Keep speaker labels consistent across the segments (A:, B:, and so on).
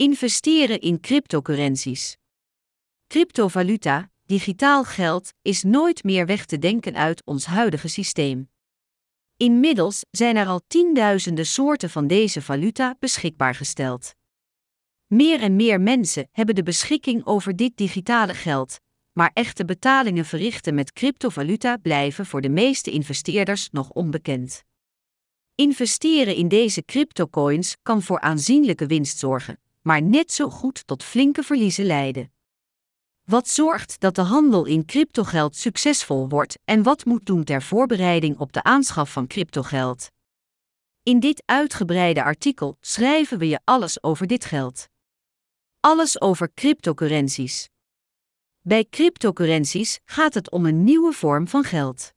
A: Investeren in cryptocurrencies. Cryptovaluta, digitaal geld, is nooit meer weg te denken uit ons huidige systeem. Inmiddels zijn er al tienduizenden soorten van deze valuta beschikbaar gesteld. Meer en meer mensen hebben de beschikking over dit digitale geld, maar echte betalingen verrichten met cryptovaluta blijven voor de meeste investeerders nog onbekend. Investeren in deze cryptocoins kan voor aanzienlijke winst zorgen, maar net zo goed tot flinke verliezen leiden. Wat zorgt dat de handel in cryptogeld succesvol wordt en wat moet doen ter voorbereiding op de aanschaf van cryptogeld? In dit uitgebreide artikel schrijven we je alles over dit geld. Alles over cryptocurrencies. Bij cryptocurrenties gaat het om een nieuwe vorm van geld.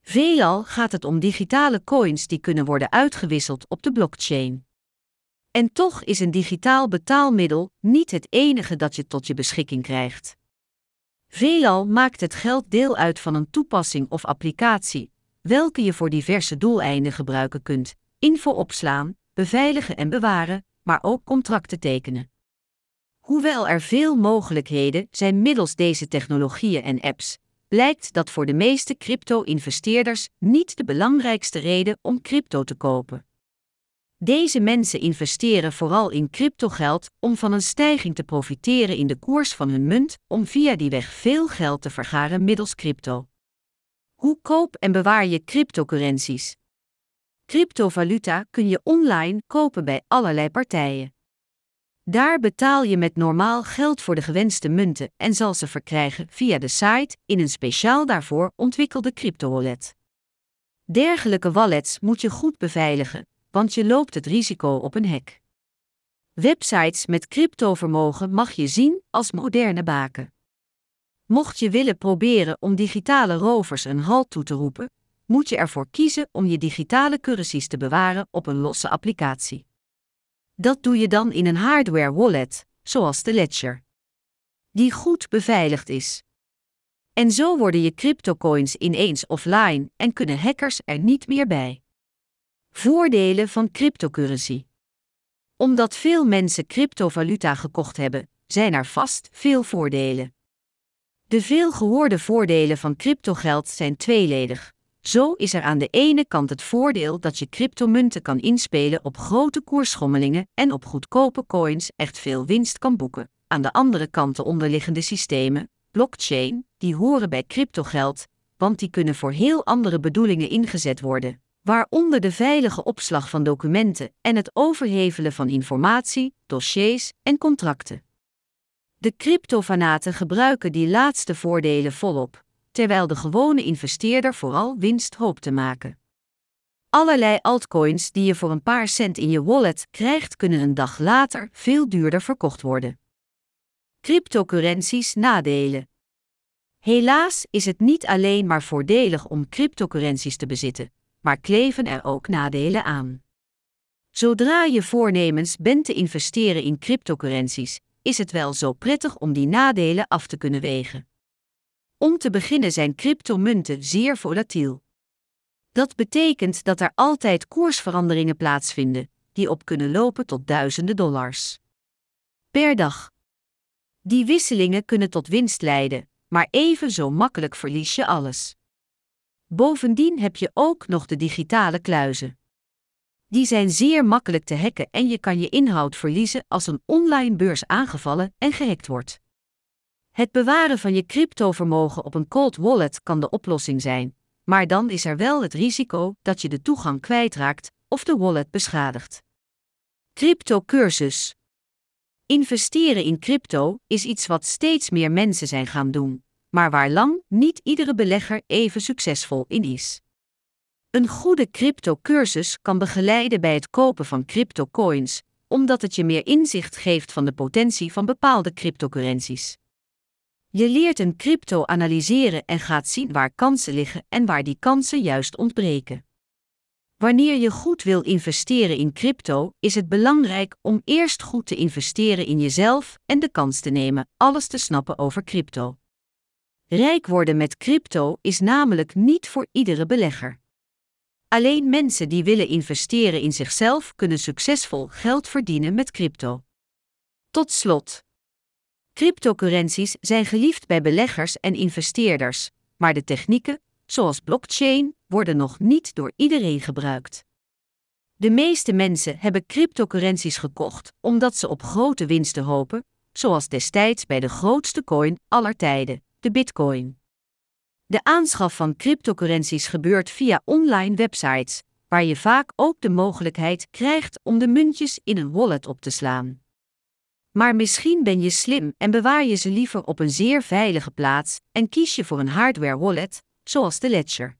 A: Veelal gaat het om digitale coins die kunnen worden uitgewisseld op de blockchain. En toch is een digitaal betaalmiddel niet het enige dat je tot je beschikking krijgt. Veelal maakt het geld deel uit van een toepassing of applicatie, welke je voor diverse doeleinden gebruiken kunt: info opslaan, beveiligen en bewaren, maar ook contracten tekenen. Hoewel er veel mogelijkheden zijn middels deze technologieën en apps, blijkt dat voor de meeste crypto-investeerders niet de belangrijkste reden om crypto te kopen. Deze mensen investeren vooral in cryptogeld om van een stijging te profiteren in de koers van hun munt, om via die weg veel geld te vergaren middels crypto. Hoe koop en bewaar je cryptocurrenties? Cryptovaluta kun je online kopen bij allerlei partijen. Daar betaal je met normaal geld voor de gewenste munten en zal ze verkrijgen via de site in een speciaal daarvoor ontwikkelde crypto-wallet. Dergelijke wallets moet je goed beveiligen, want je loopt het risico op een hack. Websites met cryptovermogen mag je zien als moderne baken. Mocht je willen proberen om digitale rovers een halt toe te roepen, moet je ervoor kiezen om je digitale currencies te bewaren op een losse applicatie. Dat doe je dan in een hardware wallet, zoals de Ledger, die goed beveiligd is. En zo worden je cryptocoins ineens offline en kunnen hackers er niet meer bij. Voordelen van cryptocurrency. Omdat veel mensen cryptovaluta gekocht hebben, zijn er vast veel voordelen. De veel gehoorde voordelen van cryptogeld zijn tweeledig. Zo is er aan de ene kant het voordeel dat je cryptomunten kan inspelen op grote koersschommelingen en op goedkope coins echt veel winst kan boeken. Aan de andere kant de onderliggende systemen, blockchain, die horen bij cryptogeld, want die kunnen voor heel andere bedoelingen ingezet worden, waaronder de veilige opslag van documenten en het overhevelen van informatie, dossiers en contracten. De cryptofanaten gebruiken die laatste voordelen volop terwijl de gewone investeerder vooral winst hoopt te maken. Allerlei altcoins die je voor een paar cent in je wallet krijgt, kunnen een dag later veel duurder verkocht worden. Cryptocurrencies nadelen. Helaas is het niet alleen maar voordelig om cryptocurrenties te bezitten, maar kleven er ook nadelen aan. Zodra je voornemens bent te investeren in cryptocurrenties, is het wel zo prettig om die nadelen af te kunnen wegen. Om te beginnen zijn cryptomunten zeer volatiel. Dat betekent dat er altijd koersveranderingen plaatsvinden, die op kunnen lopen tot duizenden dollars. Per dag. Die wisselingen kunnen tot winst leiden, maar even zo makkelijk verlies je alles. Bovendien heb je ook nog de digitale kluizen. Die zijn zeer makkelijk te hacken en je kan je inhoud verliezen als een online beurs aangevallen en gehackt wordt. Het bewaren van je cryptovermogen op een cold wallet kan de oplossing zijn, maar dan is er wel het risico dat je de toegang kwijtraakt of de wallet beschadigt. Cryptocursus Investeren in crypto is iets wat steeds meer mensen zijn gaan doen, maar waar lang niet iedere belegger even succesvol in is. Een goede cryptocursus kan begeleiden bij het kopen van cryptocoins, omdat het je meer inzicht geeft van de potentie van bepaalde cryptocurrenties. Je leert een crypto analyseren en gaat zien waar kansen liggen en waar die kansen juist ontbreken. Wanneer je goed wil investeren in crypto, is het belangrijk om eerst goed te investeren in jezelf en de kans te nemen alles te snappen over crypto. Rijk worden met crypto is namelijk niet voor iedere belegger. Alleen mensen die willen investeren in zichzelf kunnen succesvol geld verdienen met crypto. Tot slot. Cryptocurrencies zijn geliefd bij beleggers en investeerders, maar de technieken, zoals blockchain, worden nog niet door iedereen gebruikt. De meeste mensen hebben cryptocurrencies gekocht omdat ze op grote winsten hopen, zoals destijds bij de grootste coin aller tijden, de Bitcoin. De aanschaf van cryptocurrencies gebeurt via online websites, waar je vaak ook de mogelijkheid krijgt om de muntjes in een wallet op te slaan. Maar misschien ben je slim en bewaar je ze liever op een zeer veilige plaats en kies je voor een hardware wallet, zoals de Ledger.